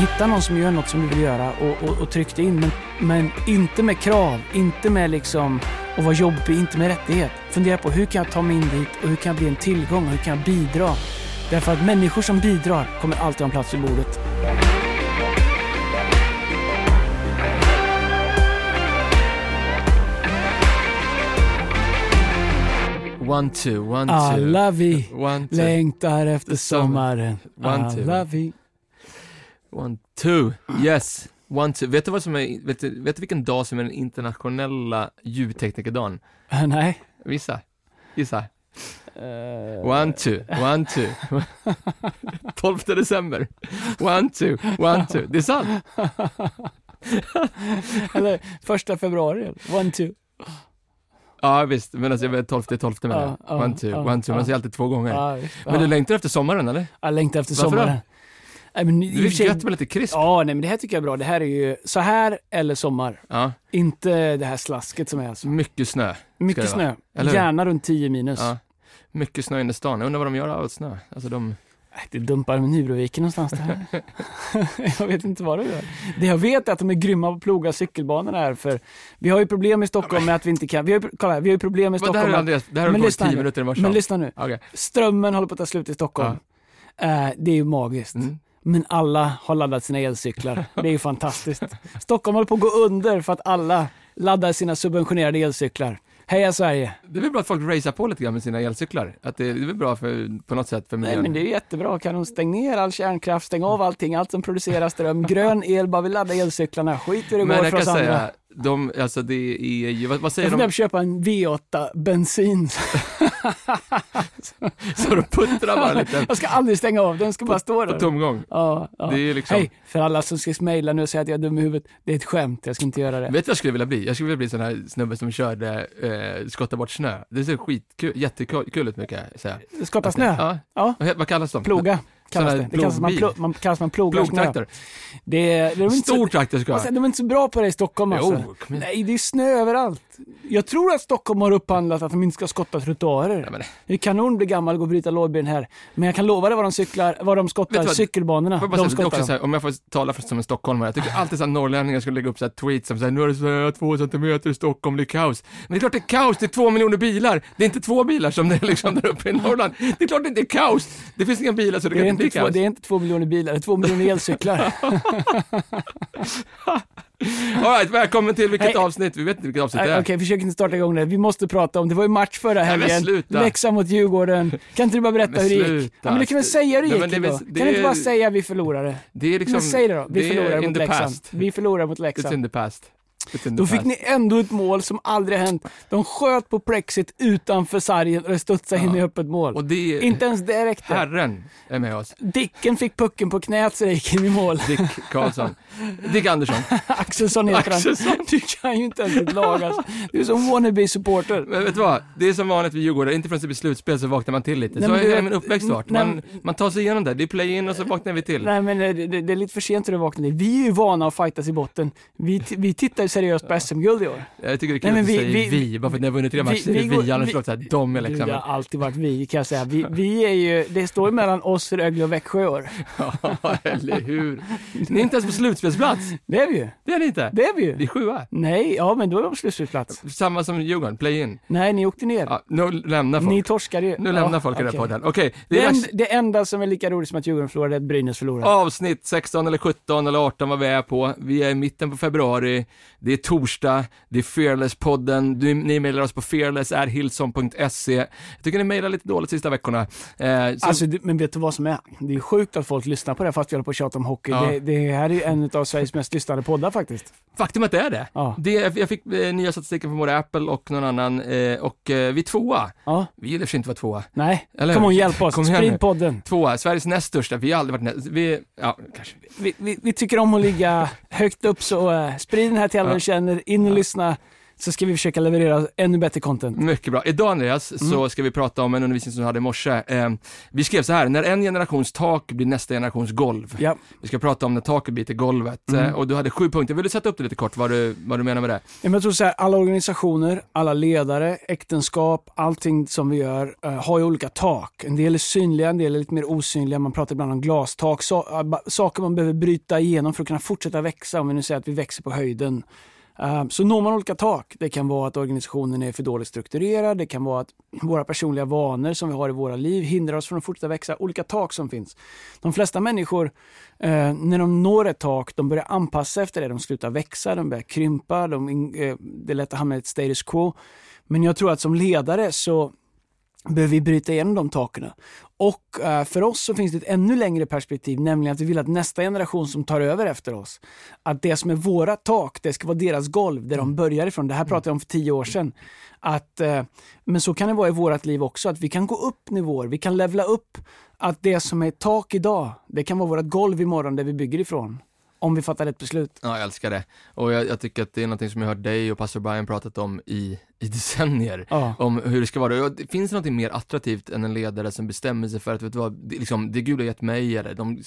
Hitta någon som gör något som du vill göra och, och, och tryck dig in. Men, men inte med krav, inte med liksom att vara jobbig, inte med rättighet. Fundera på hur kan jag ta mig in dit och hur kan jag bli en tillgång och hur kan jag bidra? Därför att människor som bidrar kommer alltid ha en plats vid bordet. One, two, one, two. Alla vi One, two. längtar efter Sommar. sommaren. One, two. Alla vi. One, two. Yes. One, two. Vet du vad som är, vet du, vet du vilken dag som är den internationella ljudteknikerdagen? Äh, nej. Vissa. Gissa. Eh, One, two, one, two. 12 december. One, two, one, two. Det är sant. Eller första februari. One, two. Ja visst, men alltså jag vet 12 12 menar jag. Ja, ja, One, two, one, two. Man säger alltid två gånger. Men du längtar efter sommaren eller? Jag längtar efter Varför då? Nej, men Det är gött med lite krisp. Ja, nej men det här tycker jag är bra. Det här är ju så här eller sommar. Ja. Inte det här slasket som är alltså. Mycket snö. Mycket snö. Gärna runt 10 minus. Ja. Mycket snö inne i stan. Jag undrar vad de gör av snö. Alltså de... Det dumpar med Nybroviken någonstans det här. jag vet inte vad det gör. Det jag vet är att de är grymma på att ploga cykelbanorna här för vi har ju problem i Stockholm med att vi inte kan. Vi har, ju- kolla här, vi har ju problem i Vad, det här Stockholm. Andreas, det här har Men lyssna 10 nu. minuter i morse. Men lyssna nu. Okej. Strömmen håller på att ta slut i Stockholm. Eh, det är ju magiskt. Mm. Men alla har laddat sina elcyklar. Det är ju fantastiskt. Stockholm håller på att gå under för att alla laddar sina subventionerade elcyklar. Heja Sverige! Det är väl bra att folk racear på lite grann med sina elcyklar? Att det, det är väl bra för, på något sätt för Nej miljön? men det är jättebra. Kan de stänga ner all kärnkraft, stänga av allting, allt som producerar ström, grön el, bara vi laddar elcyklarna. Skit hur det Men går för oss andra. säga, de, alltså det är ju, vad, vad säger Jag på de? att köpa en V8 bensin. Så de puttrar bara lite Jag ska aldrig stänga av den, ska bara stå på där. tomgång. Ja, ja. Det är liksom, Hej, för alla som ska mejla nu och säga att jag är dum i huvudet. Det är ett skämt, jag ska inte göra det. vet du vad jag skulle vilja bli? Jag skulle vilja bli sån här snubbe som körde, eh, skotta bort snö. Det ser skitkul, jättekul ut mycket jag säga. Skotta snö? Ja. Ja. Vad, vad kallas de? Ploga kallas det. Det kallas man, plo, man, kallas man. Det är, de är inte Stor så, traktor ska jag alltså, de är inte så bra på det i Stockholm alltså. Jo, igen. Nej, det är snö överallt. Jag tror att Stockholm har upphandlat att de inte ska skotta trottoarer. Ja, men- Det är kanon bli gammal och gå och bryta lådben här. Men jag kan lova dig vad de cyklar, vad de skottar, vad? cykelbanorna. Får De det skottar så här, om jag får tala för, som en stockholmare, jag tycker alltid att norrlänningar skulle lägga upp så här tweets som säger nu är det snö två centimeter i Stockholm, det är kaos. Men det är klart det är kaos, det är två miljoner bilar. Det är inte två bilar som det är liksom där uppe i Norrland. Det är klart det inte är kaos. Det finns inga bilar så det, Det kan inte inte två, kaos. det är inte två miljoner bilar, det är två miljoner elcyklar. All right, välkommen till vilket Hej. avsnitt, vi vet inte vilket avsnitt det Nej, är. Okej, försök inte starta igång det. Vi måste prata om, det var ju match förra helgen. Leksand mot Djurgården. Kan inte du bara berätta hur det gick? Ja, men du kan väl säga hur det Nej, gick men det då? väl- Kan det du inte bara säga vi förlorade? Det är liksom, men säg det då, vi det in mot Leksand. Vi förlorar mot It's Leksand. in the past. In Då fick ni ändå ett mål som aldrig har hänt. De sköt på plexit utanför sargen och det studsade in Ja. i öppet mål. Och det Inte ens det räckte. Herren är med oss. Dicken fick pucken på knät så det gick in i mål. Dick Karlsson. Dick Andersson. Axelsson heter han. Du kan ju inte ens ett lag alltså. Du är som wannabe-supporter. Men vet du vad? Det är som vanligt vid Djurgården, inte förrän det blir slutspel så vaknar man till lite. Nej, så vet- min uppväxt varit. Man, man tar sig igenom det. Det är play-in och så vaknar vi till. Nej men det, det, det är lite för sent att du vaknar. Vi är ju vana att fightas i botten. Vi, vi tittar ju seriöst på SM-guld i år. Jag tycker det är kul Nej, att du säger vi- vi, vi- bara för att ni har vunnit tre matcher är vi det vi, annars vi- låter det såhär, de är Du, liksom. det har alltid varit vi kan jag säga. Vi, vi är ju, det står ju mellan oss, Rögle och Växjö i år. Ja, eller hur? Ni är inte ens på slutspelsplats. Det är vi ju. Det är ni inte. Det är vi Vi ju. är sjua. Nej, ja men då är de på slutspelsplats. Samma som Djurgården, play-in. Nej, ni åkte ner. Ja, nu lämnar folk. Ni torskade ju. Nu lämnar Ja, folk i den här podden. Okej, det Det, är en, det enda som är lika roligt som att Djurgården förlorade är att Brynäs förlorade. Avsnitt 16 eller 17 eller 18 vad vi är på. Vi är i mitten på februari. Det är torsdag. Det är Fearless-podden. Du, ni mejlar oss på fearless.hillson.se. Jag tycker ni mejlar lite dåligt sista veckorna. Eh, så, Alltså, det- men vet du vad som är? Det är sjukt att folk lyssnar på det fast vi håller på att tjata om hockey. Ja. Det, det här är ju en av Sveriges mest lyssnade poddar faktiskt. faktum att det är det. Ja. det jag fick eh, nya statistiken från både Apple och någon annan och eh, vi är tvåa. Ja, Vi gillar för inte vara tvåa. nej. Eller Kom hur? on, hjälp oss. Sprid podden. Tvåa, Sveriges näst största. Vi har aldrig varit näst. Vi, ja, kanske. Vi, vi, vi tycker om att ligga högt upp så uh, sprid den här till alla Känner. In och lyssna. Så ska vi försöka leverera ännu bättre content. Mycket bra. Idag Andreas, Mm. så ska vi prata om en undervisning som du hade i morse. Eh, vi skrev så här, när en generations tak blir nästa generations golv. Ja. Vi ska prata om när taket blir till golvet. Mm. Eh, och du hade sju punkter, vill du sätta upp det lite kort, vad du, vad du menar med det? Ja, men Jag tror så här, alla organisationer, alla ledare, äktenskap, allting som vi gör eh, har ju olika tak. En del är synliga, en del är lite mer osynliga. Man pratar ibland om glastak, äh, ba- saker man behöver bryta igenom för att kunna fortsätta växa. Om vi nu säger att vi växer på höjden. Ehm, så når man olika tak. Det kan vara att organisationen är för dåligt strukturerad. Det kan vara att våra personliga vanor som vi har i våra liv hindrar oss från att fortsätta växa. Olika tak som finns. De flesta människor, eh, när de når ett tak, de börjar anpassa efter det. De slutar växa, de börjar krympa. De, eh, det är lätt att hamna i ett status quo. Men jag tror att som ledare så behöver vi bryta igenom de taken. Och eh, för oss så finns det ett ännu längre perspektiv, nämligen att vi vill att nästa generation som tar över efter oss, att det som är våra tak, det ska vara deras golv, där de börjar ifrån. Det här pratade jag om för tio år sedan. Att, eh, men så kan det vara i vårt liv också, att vi kan gå upp nivåer, vi kan levla upp. Att det som är tak idag, det kan vara vårt golv imorgon där vi bygger ifrån. Om vi fattar ett beslut. Ja, jag älskar det. Och jag, jag tycker att det är något som jag hört dig och pastor Brian pratat om i, i decennier. Ja. Om hur det ska vara. Finns det något mer attraktivt än en ledare som bestämmer sig för att, vet du vad, det, liksom, det Gud har gett mig eller de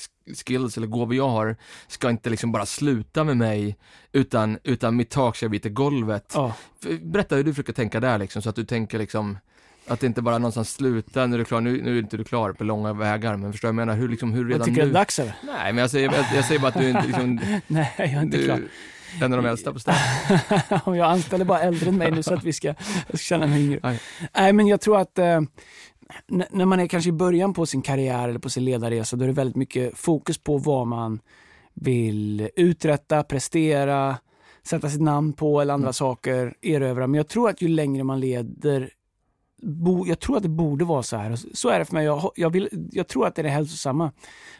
skills eller gåvor jag har ska inte liksom bara sluta med mig, utan, utan mitt tak ska bli till golvet. Ja. Berätta hur du försöker tänka där liksom, så att du tänker liksom att det inte bara någonstans slutar, nu är du klar, nu, nu är inte du klar på långa vägar, men förstår du jag menar? Hur, liksom, hur redan tycker nu... det är dags eller? Nej, men jag säger, jag, jag säger bara att du inte liksom, Nej, jag är inte du klar. är en av de äldsta på stan. Och jag anställer bara äldre än mig nu så att vi ska, jag ska känna mig yngre. Aj. Nej, men jag tror att eh, när man är kanske i början på sin karriär eller på sin ledarresa, då är det väldigt mycket fokus på vad man vill uträtta, prestera, sätta sitt namn på eller andra Mm. saker, erövra. Men jag tror att ju längre man leder Bo, jag tror att det borde vara så här. Så är det för mig. Jag, jag, vill, jag tror att det är det hälsosamma.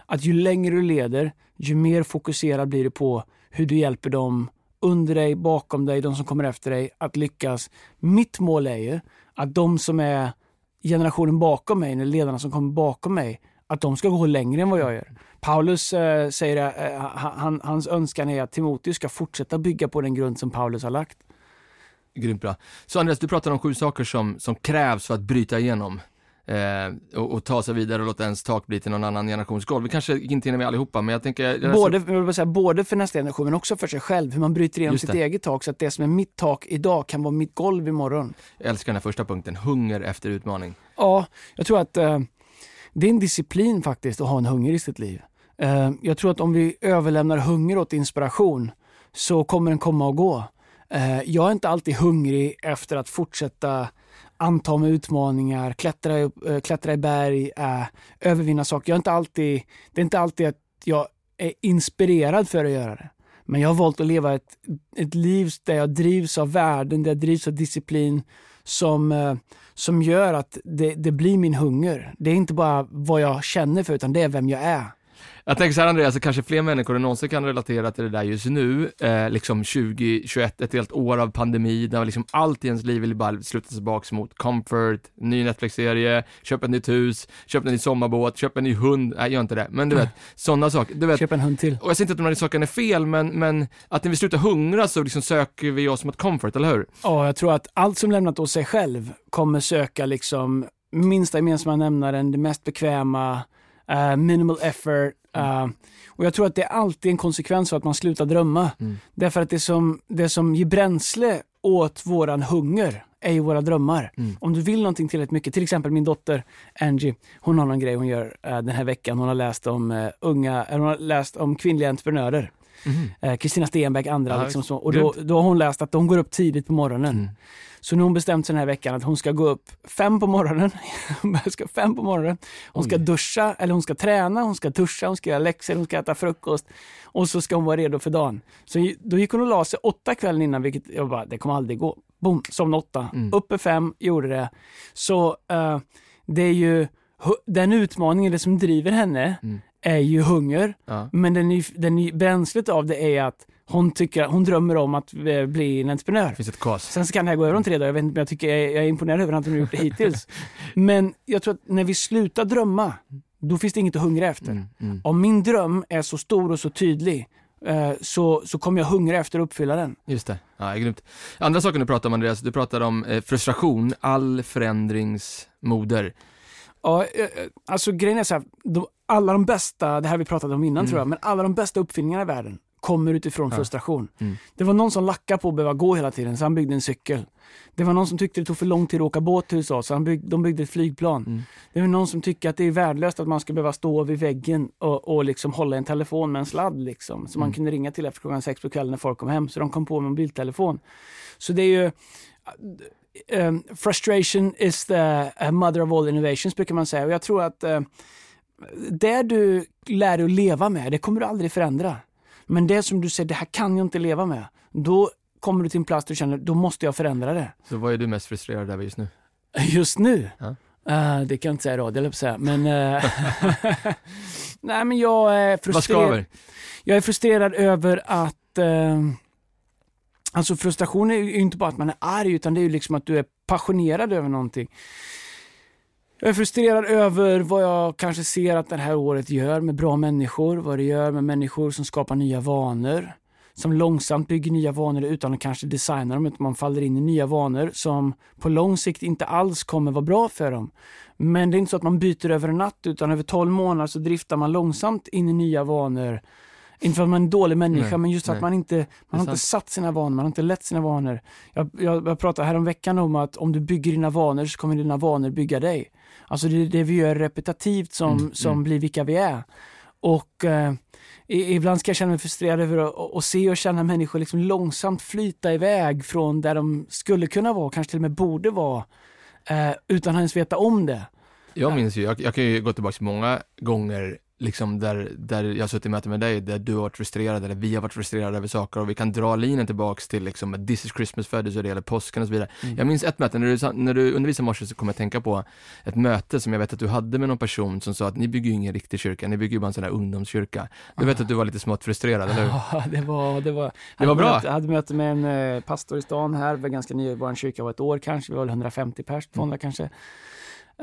Att ju längre du leder, ju mer fokuserad blir du på hur du hjälper dem under dig, bakom dig, de som kommer efter dig att lyckas. Mitt mål är ju att de som är generationen bakom mig, eller ledarna som kommer bakom mig, att de ska gå längre än vad jag gör. Paulus äh, säger att äh, han, hans önskan är att Timoteus ska fortsätta bygga på den grund som Paulus har lagt. Grymt bra. Så Andreas, du pratar om sju saker som, som krävs för att bryta igenom eh, och, och ta sig vidare och låta ens tak bli till någon annan generations golv. Vi kanske inte hinner med allihopa, men jag tänker... Både, jag vill säga, både för nästa generation men också för sig själv. Hur man bryter igenom sitt eget tak så att det som är mitt tak idag kan vara mitt golv imorgon. Jag älskar den här första punkten, hunger efter utmaning. Ja, jag tror att eh, det är en disciplin faktiskt att ha en hunger i sitt liv. Eh, jag tror att om vi överlämnar hunger åt inspiration så kommer den komma och gå. Eh, jag är inte alltid hungrig efter att fortsätta anta mig utmaningar, klättra, eh, klättra i berg, eh, övervinna saker. Jag är inte alltid, det är inte alltid att jag är inspirerad för att göra det. Men jag har valt att leva ett, ett liv där jag drivs av värden, där jag drivs av disciplin som, eh, som gör att det, det blir min hunger. Det är inte bara vad jag känner för utan det är vem jag är. Jag tänker så här Andreas, så kanske fler människor än någonsin kan relatera till det där just nu, eh, liksom 2021, ett helt år av pandemi, där liksom allt i ens liv vill bara sluta tillbaks mot comfort, ny Netflix-serie, köp ett nytt hus, köp en ny sommarbåt, köp en ny hund, nej gör inte det, men du vet, sådana saker. Du vet, Köp en hund till. och jag säger inte att de här sakerna är fel, men, men att när vi slutar hungra så liksom söker vi oss mot comfort, eller hur? Ja, jag tror att allt som lämnat åt sig själv kommer söka liksom minsta gemensamma nämnaren, det mest bekväma, eh, minimal effort. eh, och jag tror att det är alltid en konsekvens av att man slutar drömma. Mm. Därför att det som, det som ger bränsle åt våran hunger är ju våra drömmar. Mm. Om du vill någonting tillräckligt mycket, till exempel min dotter Angie, hon har någon grej hon gör eh, den här veckan. Hon har läst om eh, unga, hon har läst om kvinnliga entreprenörer. Mhm. Eh, Kristina Stenbeck, andra. Ja, liksom så. Och då, då har hon läst att de går upp tidigt på morgonen. Mm. Så nu har hon bestämt sig den här veckan att hon ska gå upp fem på morgonen. Ska fem på morgonen. Hon ska Oj. duscha, eller hon ska träna, hon ska duscha, hon ska göra läxor, hon ska äta frukost. Och så ska hon vara redo för dagen. Så då gick hon och la sig åtta kvällen innan, vilket jag bara, det kommer aldrig gå. Boom, somnade åtta. Mm. Uppe fem, gjorde det. Så eh, det är ju, den utmaningen, det som driver henne, Mm. Är ju hunger. Ja. Men den, ny- den, ny- bränslet av det är att hon, tycker, hon drömmer om att eh, bli en entreprenör. Det finns ett kas. Sen så kan det här gå över om tre dagar, jag vet inte, men jag tycker jag är, jag är imponerad över att hon har gjort det hittills. Men jag tror att när vi slutar drömma, då finns det inget att hungra efter. Mm, mm. Om min dröm är så stor och så tydlig eh, så, så kommer jag hungra efter att uppfylla den. Just det, ja, grymt. Andra saker du pratar om Andreas, du pratar om eh, frustration, all förändrings moder. Ja, alltså grejen är så här, alla de bästa, det här vi pratade om innan mm. tror jag, men alla de bästa uppfinningarna i världen kommer utifrån ja. frustration. Mm. Det var någon som lackade på att behöva gå hela tiden, så han byggde en cykel. Det var någon som tyckte det tog för lång tid att åka båt till USA, så han bygg, de byggde ett flygplan. Mm. Det var någon som tycker att det är värdelöst att man ska behöva stå vid väggen och, och liksom hålla en telefon med en sladd, liksom, som man mm. kunde ringa till efter klockan sex på kvällen när folk kom hem, så de kom på en mobiltelefon. Så det är ju um, frustration is the uh, mother of all innovations brukar man säga. Och jag tror att uh, det du lär dig att leva med, det kommer du aldrig förändra. Men det som du säger, det här kan jag inte leva med. Då kommer du till en plats där du känner, då måste jag förändra det. Så vad är du mest frustrerad över just nu? Just nu? Ja. Uh, det kan jag inte säga i radio, eller säga. Men, uh, nej, men jag är frustrerad. Vad? Jag är frustrerad över att uh, Alltså frustration är ju inte bara att man är arg utan det är ju liksom att du är passionerad över någonting. Jag är frustrerad över vad jag kanske ser att det här året gör med bra människor, vad det gör med människor som skapar nya vanor, som långsamt bygger nya vanor utan att kanske designa dem, utan man faller in i nya vanor som på lång sikt inte alls kommer vara bra för dem. Men det är inte så att man byter över en natt, utan över 12 månader så driftar man långsamt in i nya vanor inte för att man är en dålig människa, nej, men just nej. att man inte man har inte satt sina vanor, man har inte lett sina vanor. Jag, jag, jag pratade häromveckan om att om du bygger dina vanor så kommer dina vanor bygga dig. Alltså det är det vi gör repetitivt som, mm, som mm. blir vilka vi är. Och eh, ibland ska jag känna mig frustrerad över att se och känna människor liksom långsamt flyta iväg från där de skulle kunna vara, kanske till och med borde vara, eh, utan att ens veta om det. Jag minns ju, jag, jag kan ju gå tillbaka många gånger liksom där, där jag har suttit i möte med dig, där du har varit frustrerad eller vi har varit frustrerade över saker och vi kan dra linjen tillbaks till liksom This is Christmas och det gäller påsken och så vidare. Mm. Jag minns ett möte, när du, när du undervisade morse så kom jag att tänka på ett möte som jag vet att du hade med någon person som sa att ni bygger ju ingen riktig kyrka, ni bygger ju bara en sån här ungdomskyrka. Du vet att du var lite smått frustrerad, eller hur? Ja, det var, det var, det var bra. jag hade möte med en eh, pastor i stan här, var ganska ny, vår kyrka var ett år kanske, vi var väl 150 pers, 200 mm. kanske.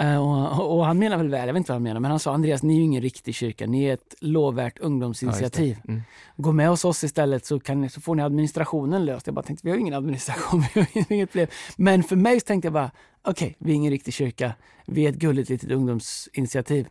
Uh, och, och, han menar väl väl, jag vet inte vad han menar, men han sa Andreas, ni är ju ingen riktig kyrka, ni är ett lovvärt ungdomsinitiativ. Ja, mm. Gå med hos oss istället så, kan, så får ni administrationen löst. Jag bara tänkte, vi har ingen administration, vi har inget problem. Men för mig så tänkte jag bara, okej, okay, vi är ingen riktig kyrka, vi är ett gulligt litet ungdomsinitiativ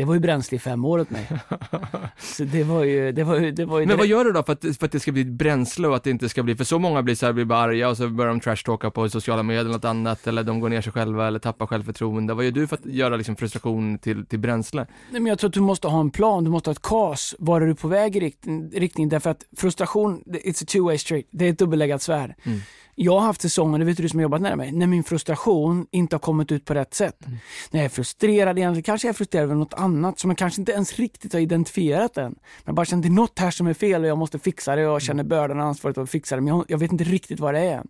det var ju bränsle i fem år åt mig. så det var ju, det var ju, det var ju Men vad gör du då för att, för att det ska bli bränsle och att det inte ska bli, för så många blir så här, blir bara arga och så börjar de trashtalka på sociala medier eller något annat, eller de går ner sig själva eller tappar självförtroende. Vad gör du för att göra liksom frustration till, till bränsle? Nej, men jag tror att du måste ha en plan, du måste ha ett kas. Var är du på väg i riktning? riktning? Därför att frustration, it's a two way street. Det är ett dubbelläggat svärd. Mm. Jag har haft säsonger, det vet du som har jobbat nära mig, när min frustration inte har kommit ut på rätt sätt. Mm. När jag är frustrerad egentligen, kanske jag är frustrerad över något annat som jag kanske inte ens riktigt har identifierat än. Men bara känner att det är något här som är fel och jag måste fixa det och jag känner bördan och ansvaret att fixa det, men jag, jag vet inte riktigt vad det är.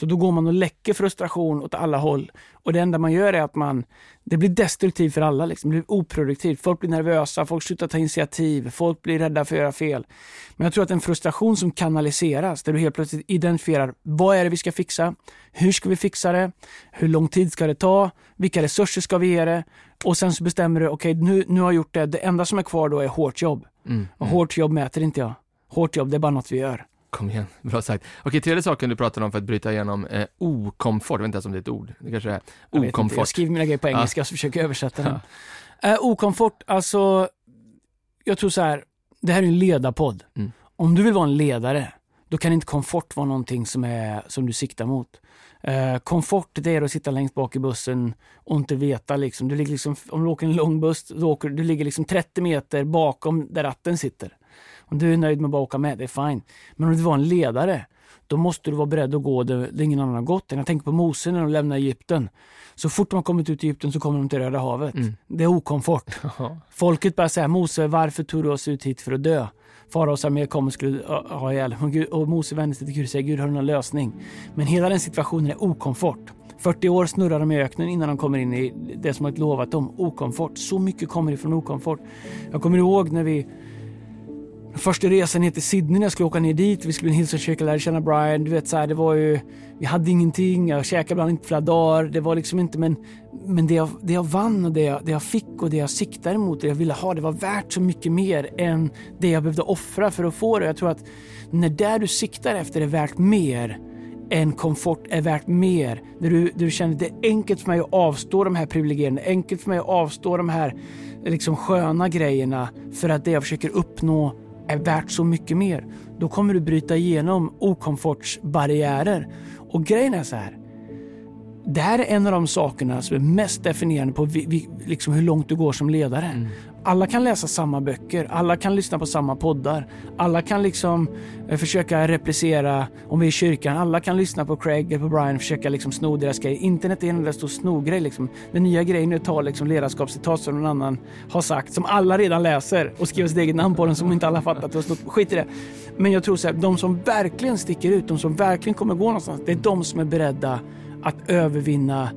Så då går man och läcker frustration åt alla håll och det enda man gör är att man, det blir destruktivt för alla, liksom. det blir oproduktivt. Folk blir nervösa, folk slutar ta initiativ, folk blir rädda för att göra fel. Men jag tror att en frustration som kanaliseras, där du helt plötsligt identifierar vad är det vi ska fixa, hur ska vi fixa det, hur lång tid ska det ta, vilka resurser ska vi ge det och sen så bestämmer du, okej okay, nu, nu har jag gjort det, det enda som är kvar då är hårt jobb. Mm, och mm. hårt jobb mäter inte jag. Hårt jobb, det är bara något vi gör. Kom igen, bra sagt. Okej, tredje saken du pratade om för att bryta igenom eh, okomfort, jag vet inte ens om det är ett ord, det kanske är okomfort. Jag, jag skriver mina grejer på engelska ja. så försöker översätta dem. Ja. Eh, okomfort, alltså, jag tror så här, det här är en ledarpodd. Mm. Om du vill vara en ledare, då kan inte komfort vara någonting som, är, som du siktar mot. Eh, komfort det är att sitta längst bak i bussen och inte veta. Liksom. Du ligger liksom, om du åker en lång buss, då åker, du ligger liksom 30 meter bakom där ratten sitter. Om du är nöjd med att bara åka med, det är fine. Men om du var en ledare, då måste du vara beredd att gå där ingen annan har gått. Jag tänker på Mose när de lämnar Egypten. Så fort de har kommit ut i Egypten så kommer de till Röda havet. Mm. Det är okomfort. Folket börjar säga, Mose varför tog du oss ut hit för att dö? Faraos armé kommer och skulle ha ihjäl. Och Mose vänder sig till Gud och säger, Gud har du någon lösning? Men hela den situationen är okomfort. 40 år snurrar de i öknen innan de kommer in i det som har lovat dem, okomfort. Så mycket kommer ifrån okomfort. Jag kommer ihåg när vi Första resan ner till Sydney när jag skulle åka ner dit, vi skulle hilsa och lära känna Brian. Du vet så här, det var ju, vi hade ingenting, jag käkade ibland inte flera dagar. Det var liksom inte, men, men det, jag, det jag vann och det jag, det jag fick och det jag siktade mot, det jag ville ha, det var värt så mycket mer än det jag behövde offra för att få det. Jag tror att när det du siktar efter är värt mer än komfort är värt mer. När du, du känner att det är enkelt för mig att avstå de här privilegierna, enkelt för mig att avstå de här liksom sköna grejerna för att det jag försöker uppnå är värt så mycket mer. Då kommer du bryta igenom okomfortsbarriärer. Och grejen är så här. Det här är en av de sakerna som är mest definierande på vi, vi, liksom hur långt du går som ledare. Mm. Alla kan läsa samma böcker, alla kan lyssna på samma poddar, alla kan liksom eh, försöka replicera, om vi är i kyrkan, alla kan lyssna på Craig eller på Brian och försöka liksom sno deras grej. Internet är en enda stor snogrej. Liksom. Den nya grejen är att ta liksom ledarskapscitat som någon annan har sagt, som alla redan läser och skriver sitt eget namn på den som inte alla fattat. Och skit i det. Men jag tror så här, de som verkligen sticker ut, de som verkligen kommer gå någonstans, det är de som är beredda att övervinna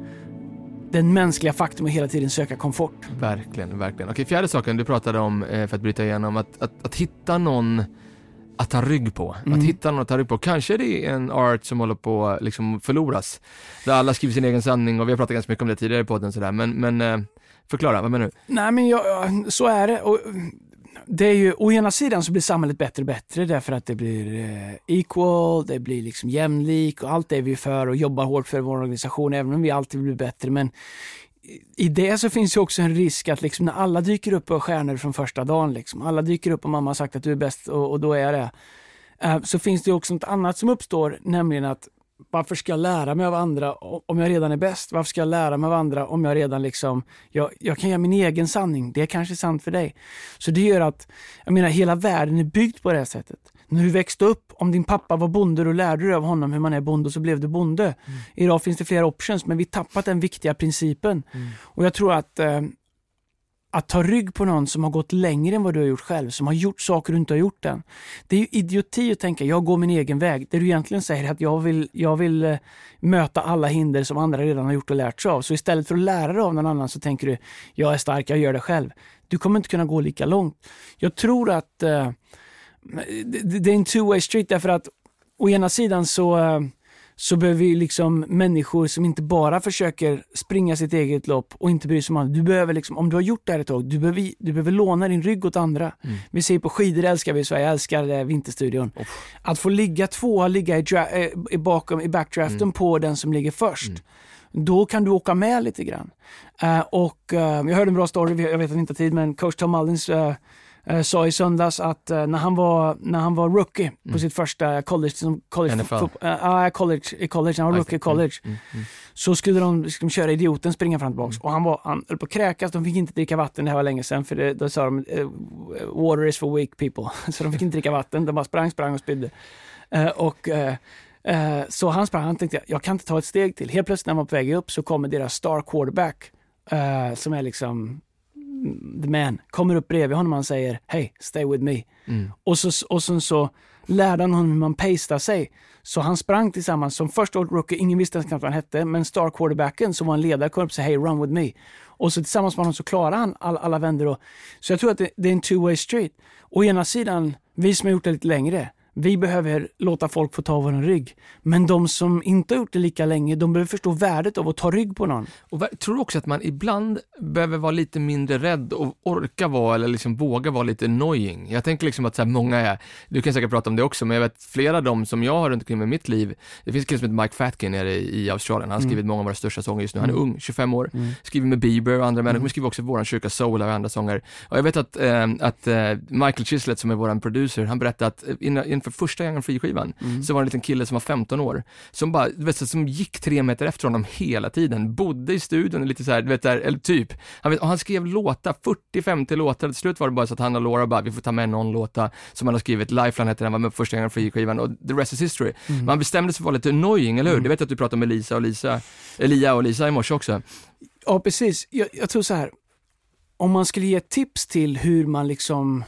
den mänskliga faktorn att hela tiden söka komfort. Verkligen, verkligen. Okej, fjärde saken du pratade om, eh, för att bryta igenom, att, att, att hitta någon att ta rygg på. Mm. Att hitta någon att ta rygg på. Kanske det är en art som håller på att liksom förloras. Där alla skriver sin egen sanning och vi har pratat ganska mycket om det tidigare i podden sådär. Men, men eh, förklara, vad menar du? Nej men jag, så är det. Och det är ju, å ena sidan så blir samhället bättre och bättre därför att det blir eh, equal, det blir liksom jämlik och allt det är vi för och jobbar hårt för vår organisation även om vi alltid blir bättre. Men i det så finns ju också en risk att liksom när alla dyker upp och stjärnor från första dagen, liksom, alla dyker upp och mamma har sagt att du är bäst och, och då är jag det. Eh, så finns det också något annat som uppstår, nämligen att varför ska jag lära mig av andra om jag redan är bäst? Varför ska jag lära mig av andra om jag redan liksom, jag, jag kan göra min egen sanning. Det är kanske sant för dig. Så det gör att, jag menar hela världen är byggd på det här sättet. När du växte upp, om din pappa var bonde, då lärde du av honom hur man är bonde och så blev du bonde. Mm. Idag finns det flera options, men vi tappat den viktiga principen. Mm. Och jag tror att eh, att ta rygg på någon som har gått längre än vad du har gjort själv, som har gjort saker du inte har gjort än. Det är ju idioti att tänka, jag går min egen väg. Det du egentligen säger är att jag vill, jag vill eh, möta alla hinder som andra redan har gjort och lärt sig av. Så istället för att lära dig av någon annan så tänker du, jag är stark, jag gör det själv. Du kommer inte kunna gå lika långt. Jag tror att uh, det, det, är en two-way street därför att å ena sidan så uh, så behöver vi liksom människor som inte bara försöker springa sitt eget lopp och inte bry sig om andra. Du behöver liksom, om du har gjort det här ett tag, du behöver, du behöver låna din rygg åt andra. Mm. Vi ser på skidor älskar vi i Sverige, jag älskar Vinterstudion. Oh. Att få ligga tvåa, ligga i, dra- i, bakom, i backdraften mm. på den som ligger först. Mm. Då kan du åka med lite grann. Uh, och uh, jag hörde en bra story, jag vet att vi inte har tid, men coach Tom Mullins uh, eh, sa i söndags att eh, när, han var, när han var rookie mm. på sitt första college, som college, NFL. Uh, college, i college, han var rookie i college, mm. Mm. så skulle de liksom, köra idioten, springa fram och tillbaka. Mm. Och han, var, han höll på att kräkas, de fick inte dricka vatten, det här var länge sedan, för det, då sa de water is for weak people. så de fick inte dricka vatten, de bara sprang, sprang och spydde. Uh, och Uh, så han sprang, han tänkte jag kan inte ta ett steg till. Helt plötsligt när man var på väg upp så kommer deras star quarterback som är liksom the man, kommer upp bredvid honom och han säger Hey, stay with me. Mm. Och, så, och sen så lärde han honom hur man pastar sig. Så han sprang tillsammans som första rookie, ingen visste ens knappt vad han hette, men star quarterbacken som var en ledare kom upp och sa Hey, run with me. Och så tillsammans med honom så klarade han all, alla vändor. Så jag tror att det, det är en two way street. Å ena sidan, vi som har gjort det lite längre, vi behöver låta folk få ta vår rygg. Men de som inte har gjort det lika länge, de behöver förstå värdet av att ta rygg på någon. Och tror du också att man ibland behöver vara lite mindre rädd och orka vara, eller liksom våga vara lite annoying? Jag tänker liksom att så många är, du kan säkert prata om det också, men jag vet flera av dem som jag har runt omkring i mitt liv, det finns en kille som heter Mike Fatkin nere i, Australien, han har mm. skrivit många av våra största sånger just nu, han är mm. ung, 25 år, mm. skriver med Bieber och andra människor, mm. men skriver också vår kyrka Soul och andra sånger. Och jag vet att, äh, att äh, Michael Chislett som är vår producer, han berättade att inför första gången skivan, mm. så var det en liten kille som var 15 år, som bara, du vet, som gick tre meter efter honom hela tiden, bodde i studion lite så här, du vet, där, eller typ, han, vet, han skrev låtar, 40-50 låtar, till slut var det bara så att han och Laura bara, vi får ta med någon låta som han har skrivit, Lifeline hette den, var med på första gången Free-skivan och the rest is history. Mm. Man bestämde sig för att vara lite annoying, eller hur? Mm. Du vet att du pratade med Lisa och Lisa, Elia och Lisa i morse också. Ja, precis. Jag, jag tror så här, om man skulle ge tips till hur man liksom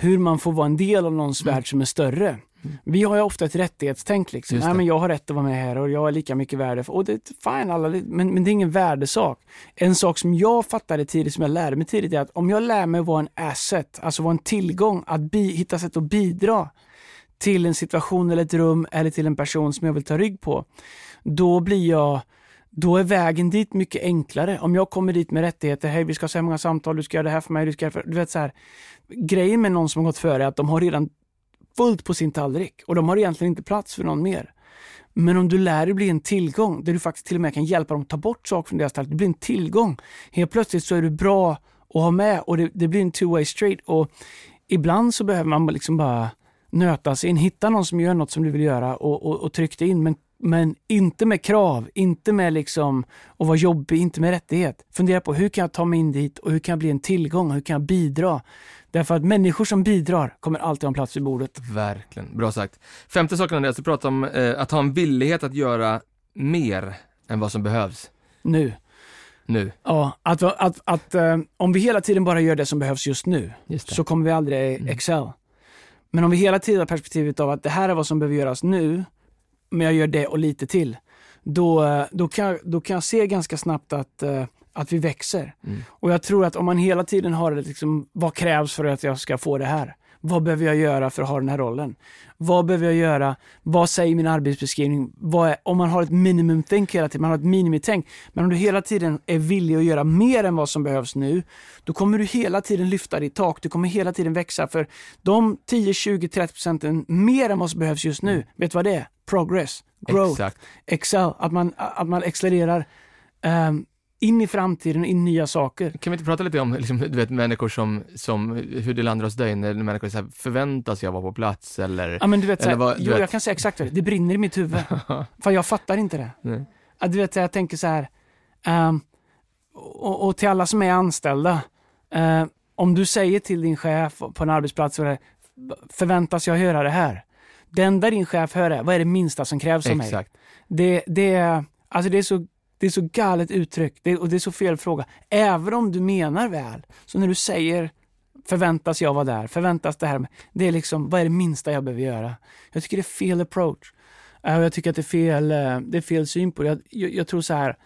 hur man får vara en del av någons mm. värld som är större Vi har ju ofta ett rättighetstänk. Liksom. Nej, men jag har rätt att vara med här och jag är lika mycket värde. Och det är fine, alla, men, men det är ingen värdesak. En sak som jag fattade tidigt, som jag lärde mig tidigt, är att om jag lär mig vara en asset, alltså vara en tillgång, att bi, hitta sätt att bidra till en situation eller ett rum eller till en person som jag vill ta rygg på, då blir jag då är vägen dit mycket enklare. Om jag kommer dit med rättigheter, hej vi ska ha så här många samtal, du ska göra det här för mig, du ska göra det för... Du vet så här, grejen med någon som har gått före är att de har redan fullt på sin tallrik och de har egentligen inte plats för någon mer. Men om du lär dig bli en tillgång, där du faktiskt till och med kan hjälpa dem att ta bort saker från deras tallrik, det blir en tillgång. Helt plötsligt så är du bra att ha med och det, det blir en two way street. Och ibland så behöver man liksom bara nöta sig in, hitta någon som gör något som du vill göra och, och, och tryck dig in. Men, men inte med krav, inte med liksom att vara jobbig, inte med rättighet. Fundera på hur kan jag ta mig in dit och hur kan jag bli en tillgång, hur kan jag bidra? Därför att människor som bidrar kommer alltid ha en plats vid bordet. Verkligen, bra sagt. Femte saken Andreas, du pratar om eh, att ha en villighet att göra mer än vad som behövs Nu. nu. Ja, att, att, att eh, om vi hela tiden bara gör det som behövs just nu, Just så kommer vi aldrig excel. Men om vi hela tiden har perspektivet av att det här är vad som behöver göras nu, men jag gör det och lite till, då, eh, då, kan, då kan jag se ganska snabbt att, eh, att vi växer. Mm. Och jag tror att om man hela tiden har det, liksom, vad krävs för att jag ska få det här? Vad behöver jag göra för att ha den här rollen? Vad behöver jag göra? Vad säger min arbetsbeskrivning? Är, om man har ett minimum think hela tiden, man har ett minimitänk. Men om du hela tiden är villig att göra mer än vad som behövs nu, då kommer du hela tiden lyfta ditt tak. Du kommer hela tiden växa. För de 10, 20, 30 procenten mer än vad som behövs just nu, vet du vad det är? Progress, growth, Exakt. excel. Att man, att man accelererar ehm, in i framtiden och in i nya saker. Kan vi inte prata lite om liksom, du vet, människor som, som, hur det landar hos dig när människor så här, förväntas jag vara på plats eller? Ja, men du vet, så här, vad- du jo, vet- jag kan säga exakt vad det. Det brinner i mitt huvud. För jag fattar inte det. Nej. Du vet, jag tänker så här. ehm, och, och till alla som är anställda. eh, om du säger till din chef på en arbetsplats, förväntas jag göra det här? Det enda din chef hör är, vad är det minsta som krävs av mig? Exakt. Det, det, är, alltså det, är så, det är så galet uttryck det, och det är så fel fråga. Även om du menar väl, så när du säger förväntas jag vara där, förväntas det här, det är liksom, vad är det minsta jag behöver göra? Jag tycker det är fel approach. Och Jag tycker att det är fel, eh, det är fel syn på det. Jag, jag, jag tror så här,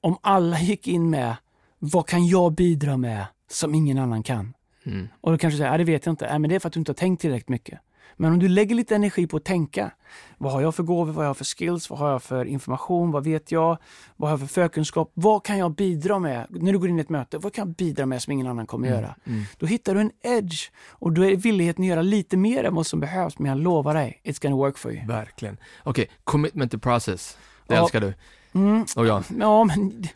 om alla gick in med, vad kan jag bidra med som ingen annan kan? Mm. Och då kanske du säger, ja, det vet jag inte. Nej, men det är för att du inte har tänkt tillräckligt mycket. Men om du lägger lite energi på att tänka. Vad har jag för gåvor? Vad har jag för skills? Vad har jag för information? Vad vet jag? Vad har jag för förkunskap? Vad kan jag bidra med? När du går in i ett möte, vad kan jag bidra med som ingen annan kommer göra? Mm. Då hittar du en edge och då är villigheten att göra lite mer än vad som behövs. Men jag lovar dig, it's gonna work for you. Verkligen. Okej, commitment to process. Det Ja. älskar du. Mm. Och jag. Ja, men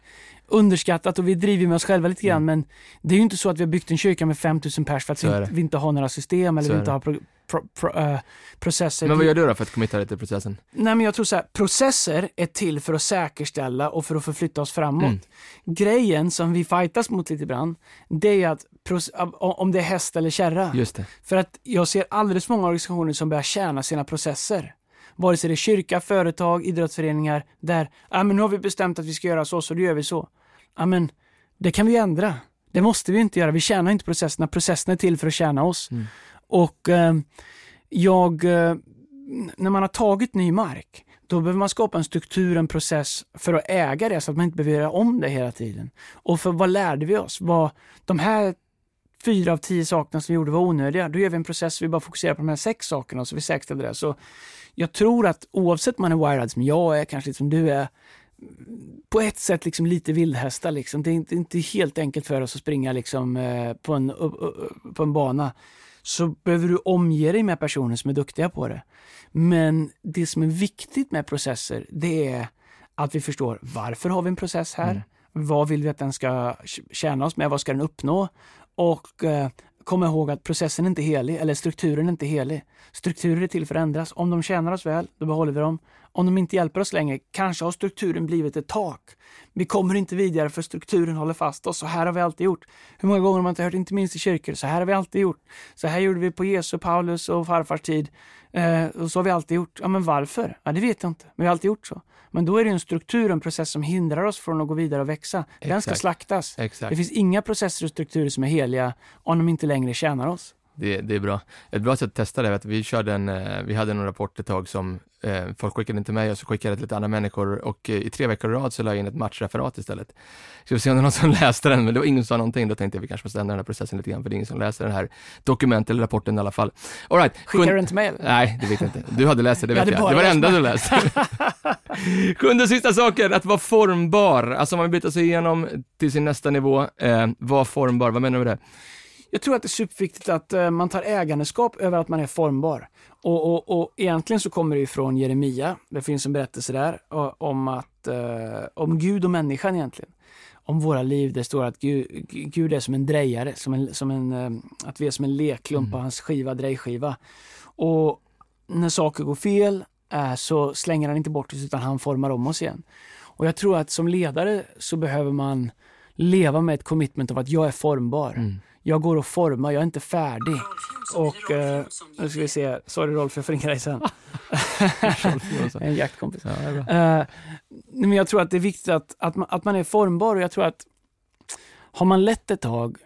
underskattat och vi driver med oss själva lite grann. Mm. Men det är ju inte så att vi har byggt en kyrka med 5000 pers för att vi, vi inte har några system eller vi inte har pro, pro, pro, eh, processer. Men vad gör du då för att committa dig till processen? Nej, men jag tror så här, processer är till för att säkerställa och för att förflytta oss framåt. Mm. Grejen som vi fightas mot lite ibland, det är att om det är häst eller kärra. Just det. För att jag ser alldeles många organisationer som börjar tjäna sina processer. Vare sig det är kyrka, företag, idrottsföreningar, där, ja men nu har vi bestämt att vi ska göra så, så då gör vi så. Ja men, det kan vi ändra. Det måste vi inte göra. Vi tjänar inte processerna. Processerna är till för att tjäna oss. Mm. Och eh, jag, eh, när man har tagit ny mark, då behöver man skapa en struktur, en process för att äga det så att man inte behöver göra om det hela tiden. Och för vad lärde vi oss? Vad, de här fyra av tio sakerna som vi gjorde var onödiga. Då gör vi en process, vi bara fokuserar på de här sex sakerna så vi säkerställer det. Så jag tror att oavsett om man är wired som jag är, kanske lite som du är, på ett sätt liksom lite vildhästar. Liksom. Det är inte, inte helt enkelt för oss att springa liksom, eh, på, en, på en bana. Så behöver du omge dig med personer som är duktiga på det. Men det som är viktigt med processer, det är att vi förstår varför har vi en process här? Vad vill vi att den ska tjäna oss med? Vad ska den uppnå? Och eh, kom ihåg att processen är inte helig, eller strukturen är inte helig. Strukturer är till för att ändras. Om de tjänar oss väl, då behåller vi dem. Om de inte hjälper oss längre, kanske har strukturen blivit ett tak. Vi kommer inte vidare för strukturen håller fast oss. Så här har vi alltid gjort. Hur många gånger har man inte hört, inte minst i kyrkor, så här har vi alltid gjort. Så här gjorde vi på Jesu, Paulus och farfars tid. Eh, och så har vi alltid gjort. Ja, men varför? Ja, det vet jag inte. Men vi har alltid gjort så. Men då är det en struktur, en process som hindrar oss från att gå vidare och växa. Den ska slaktas. Exakt. Det finns inga processer och strukturer som är heliga om de inte längre tjänar oss. Det, det är bra. Ett bra sätt att testa det är att vi körde en, eh, vi hade en rapport ett tag som eh, folk skickade in till mig och så skickade jag till lite andra människor och eh, i tre veckor i rad så la jag in ett matchreferat istället. Så vi se om det var någon som läste den, men det var ingen som sa någonting. Då tänkte jag vi kanske måste ändra den här processen lite grann för det är ingen som läser den här dokumentet eller rapporten i alla fall. All right. Skickar du den till mig? Nej, det vet jag inte. Du hade läst det, det Jag vet jag. bara Det var det enda du läste. Sjunde sista saken, att vara formbar. Alltså om man vill bryta sig igenom till sin nästa nivå, eh, var formbar. Vad menar du med det? Jag tror att det är superviktigt att eh, man tar ägandeskap över att man är formbar. Och, och, och egentligen så kommer det ifrån Jeremia. Det finns en berättelse där om, att, eh, om Gud och människan egentligen. Om våra liv. Det står att Gud, Gud är som en drejare, som en, som en, eh, att vi är som en lekklump på hans skiva, drejskiva. Och när saker går fel så slänger han inte bort oss utan han formar om oss igen. Och jag tror att som ledare så behöver man leva med ett commitment av att jag är formbar. Jag går och formar, jag är inte färdig. Och eh, nu ska vi se, sorry Rolf, jag får ringa dig sen. en jaktkompis. Ja. Eh, men jag tror att det är viktigt att, att, man, att man är formbar och jag tror att har man lett ett tag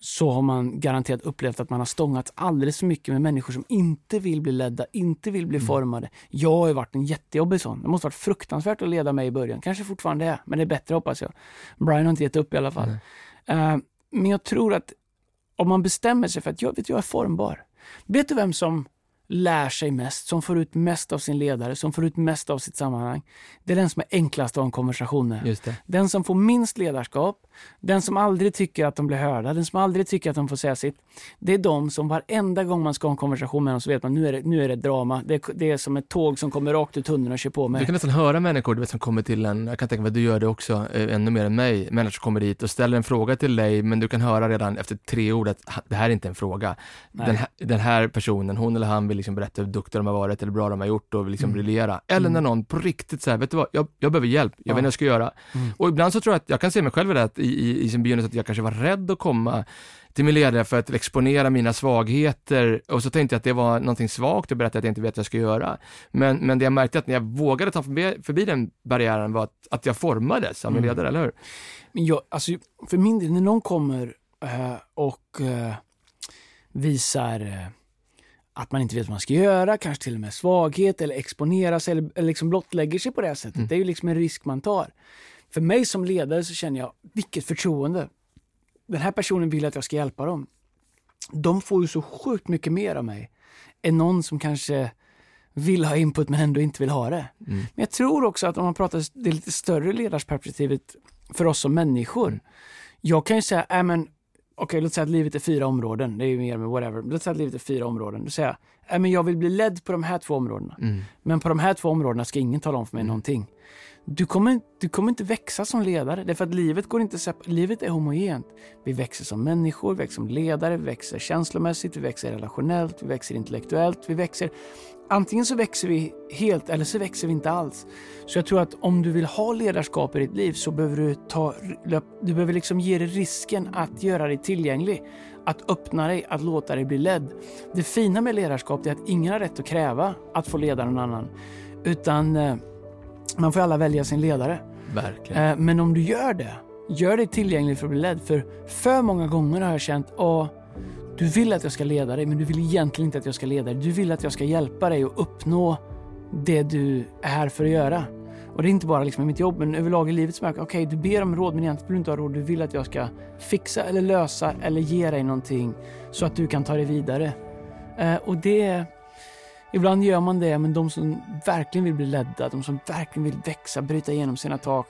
så har man garanterat upplevt att man har stångats alldeles för mycket med människor som inte vill bli ledda, inte vill bli formade. Jag har varit en jättejobbig sån. Det måste varit fruktansvärt att leda mig i början. Kanske fortfarande är, men det är bättre hoppas jag. Brian har inte gett upp i alla fall. Eh, men jag tror att om man bestämmer sig för att jag, vet, jag är formbar. Vet du vem som lär sig mest, som får ut mest av sin ledare, som får ut mest av sitt sammanhang? Det är den som är enklast att ha en konversation med. Den som får minst ledarskap, den som aldrig tycker att de blir hörda, den som aldrig tycker att de får säga sitt. Det är de som varenda gång man ska ha en konversation med dem så vet man nu är det, nu är det drama. Det är, det är som ett tåg som kommer rakt ur tunneln och kör på Du mig. kan nästan höra människor du vet, som kommer till en, jag kan tänka mig att du gör det också, eh, ännu mer än mig, människor som kommer dit och ställer en fråga till dig, men du kan höra redan efter tre ord att "Ha, det här är inte en fråga. Den här, den här personen, hon eller han vill liksom berätta hur duktiga de har varit eller bra de har gjort och liksom Mm. briljera. Eller när någon på riktigt säger, vet du vad, jag, jag behöver hjälp, jag Ja. vet inte vad jag ska göra. Mm. Och ibland så tror jag att, jag kan se mig själv i det, att i, i, i sin begynnelse att jag kanske var rädd att komma till min ledare för att exponera mina svagheter och så tänkte jag att det var någonting svagt att berätta att jag inte vet vad jag ska göra. Men, men det jag märkte att när jag vågade ta förbi, förbi den barriären var att, att jag formades av min Mm. ledare, eller hur? Men jag, alltså, för min del, när någon kommer eh, och eh, visar eh, att man inte vet vad man ska göra, kanske till och med svaghet eller exponera sig eller, eller liksom blottlägger sig på det sättet. Mm. Det är ju liksom en risk man tar. För mig som ledare så känner jag, vilket förtroende. Den här personen vill att jag ska hjälpa dem. De får ju så sjukt mycket mer av mig än någon som kanske vill ha input men ändå inte vill ha det. Mm. Men jag tror också att om man pratar det lite större ledarsperspektivet för oss som människor. Mm. Jag kan ju säga, äh, men okej låt säga att livet är fyra områden, det är ju mer med whatever. Låt säga att livet är fyra områden. Då säger jag, äh, men jag vill bli ledd på de här två områdena. Mm. Men på de här två områdena ska ingen tala om för mig någonting. Du kommer, du kommer inte växa som ledare, därför att livet, går inte livet är homogent. Vi växer som människor, vi växer som ledare, vi växer känslomässigt, vi växer relationellt, vi växer intellektuellt, vi växer... Antingen så växer vi helt eller så växer vi inte alls. Så jag tror att om du vill ha ledarskap i ditt liv så behöver du ta... Du behöver liksom ge dig risken att göra dig tillgänglig. Att öppna dig, att låta dig bli ledd. Det fina med ledarskap är att ingen har rätt att kräva att få leda någon annan. Utan eh, man får alla välja sin ledare. Verkligen. Eh, Men om du gör det, gör dig tillgänglig för att bli ledd. För för många gånger har jag känt, åh, du vill att jag ska leda dig, men du vill egentligen inte att jag ska leda dig. Du vill att jag ska hjälpa dig att uppnå det du är här för att göra. Och det är inte bara liksom i mitt jobb, men överlag i livet som jag, okej, du ber om råd, men egentligen vill du inte ha råd. Du vill att jag ska fixa eller lösa eller ge dig någonting så att du kan ta dig vidare. Eh, och det Ibland gör man det, men de som verkligen vill bli ledda, de som verkligen vill växa, bryta igenom sina tak,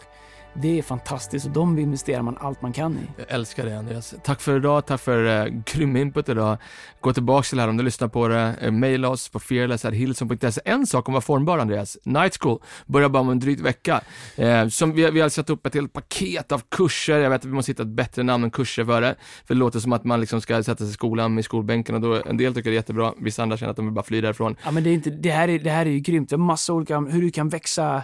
det är fantastiskt och de investerar man allt man kan i. Jag älskar det Andreas. Tack för idag, tack för uh, grym input idag. Gå tillbaka till det här om du lyssnar på det. Uh, maila oss på fearless.hillson.se. En sak om att vara formbar Andreas. Night School börjar bara om en dryg vecka. Uh, som vi, vi har satt upp ett helt paket av kurser. Jag vet att vi måste hitta ett bättre namn än kurser för det. För det låter som att man liksom ska sätta sig i skolan i skolbänken och då en del tycker det är jättebra. Vissa andra känner att de vill bara fly därifrån. Ja, men det, är inte, det, här är, det här är ju grymt. Det är massa olika, hur du kan växa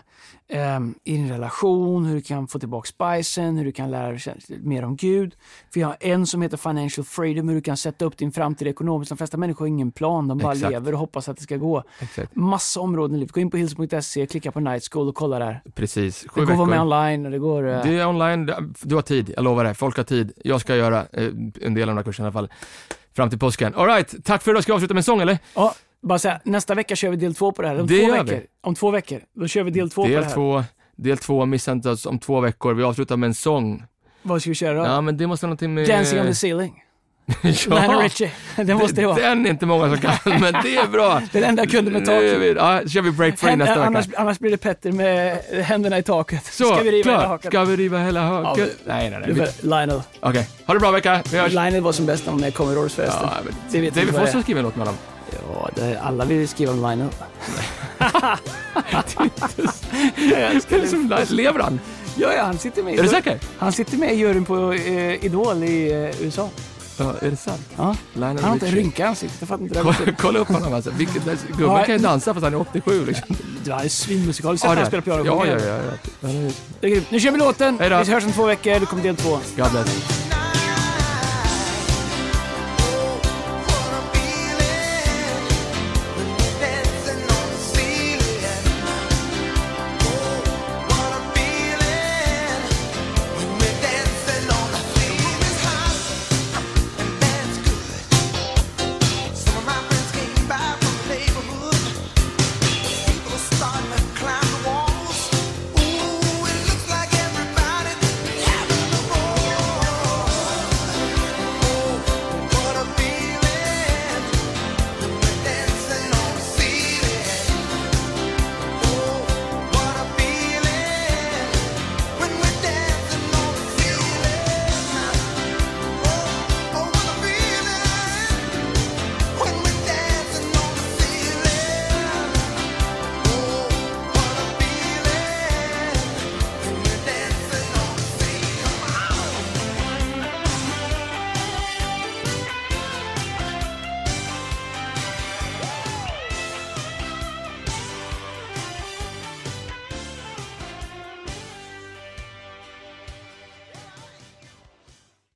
ehm, i din relation, hur du kan få tillbaka spicen, hur du kan lära dig mer om Gud. Vi har en som heter Financial Freedom, hur du kan sätta upp din framtid ekonomiskt. De flesta människor har ingen plan, de bara Exakt. lever och hoppas att det ska gå. Exakt. Massa områden i livet. Gå in på hills.se, klicka på Night School och kolla där. Precis. Sju Det går att vara med online och det går... eh, Det är online, du har tid, jag lovar det. Folk har tid. Jag ska göra eh, en del av de här kurserna i alla fall. fram till påsken. Alright, tack för idag. Ska vi avsluta med en sång eller? Ja, bara säga, nästa vecka kör vi del två på det här. Om Det två veckor. vi. Om två veckor. Då kör vi del två på det Del här. två, del två, missa inte oss om två veckor. Vi avslutar med en sång. Vad ska vi köra då? Ja, men det måste vara någonting med... Dancing on the ceiling. Lionel Richie. Det måste det vara. Den är inte många som kan, men det är bra. Det enda jag kunde med taket. vi- Ja, kör vi break free nästa annars, vecka. annars blir det Petter med händerna i taket. Så, ska vi riva hela klart. hakan? Ska vi riva hela Ja, haken? vi- nej, nej, nej. Vi- Lionel. Okej, ha det bra vecka. Vi hörs. Lionel var som bäst när han med i Commodores förresten. Ja, men Det vet David Foster skrivit en låt med honom. Ja, det, alla vill skriva om Lionel. Det är som- Lever han? Ja, ja, han sitter med Är du säker? Han sitter med i juryn på eh, Idol i eh, USA. Ja, är det sant? Ja. Lionel Han har inte en rynka i ansiktet. Det. Kolla, kolla upp honom alltså. Vilket, gubben Ja. kan ju dansa fast han är 87 liksom. Du, han är svinmusikalisk. Har du det- sett han spelar piano? Ja, ja, ja. ja. ja. Det. Nu kör vi låten. Vi hörs om två veckor. Det kommer del två. God bless.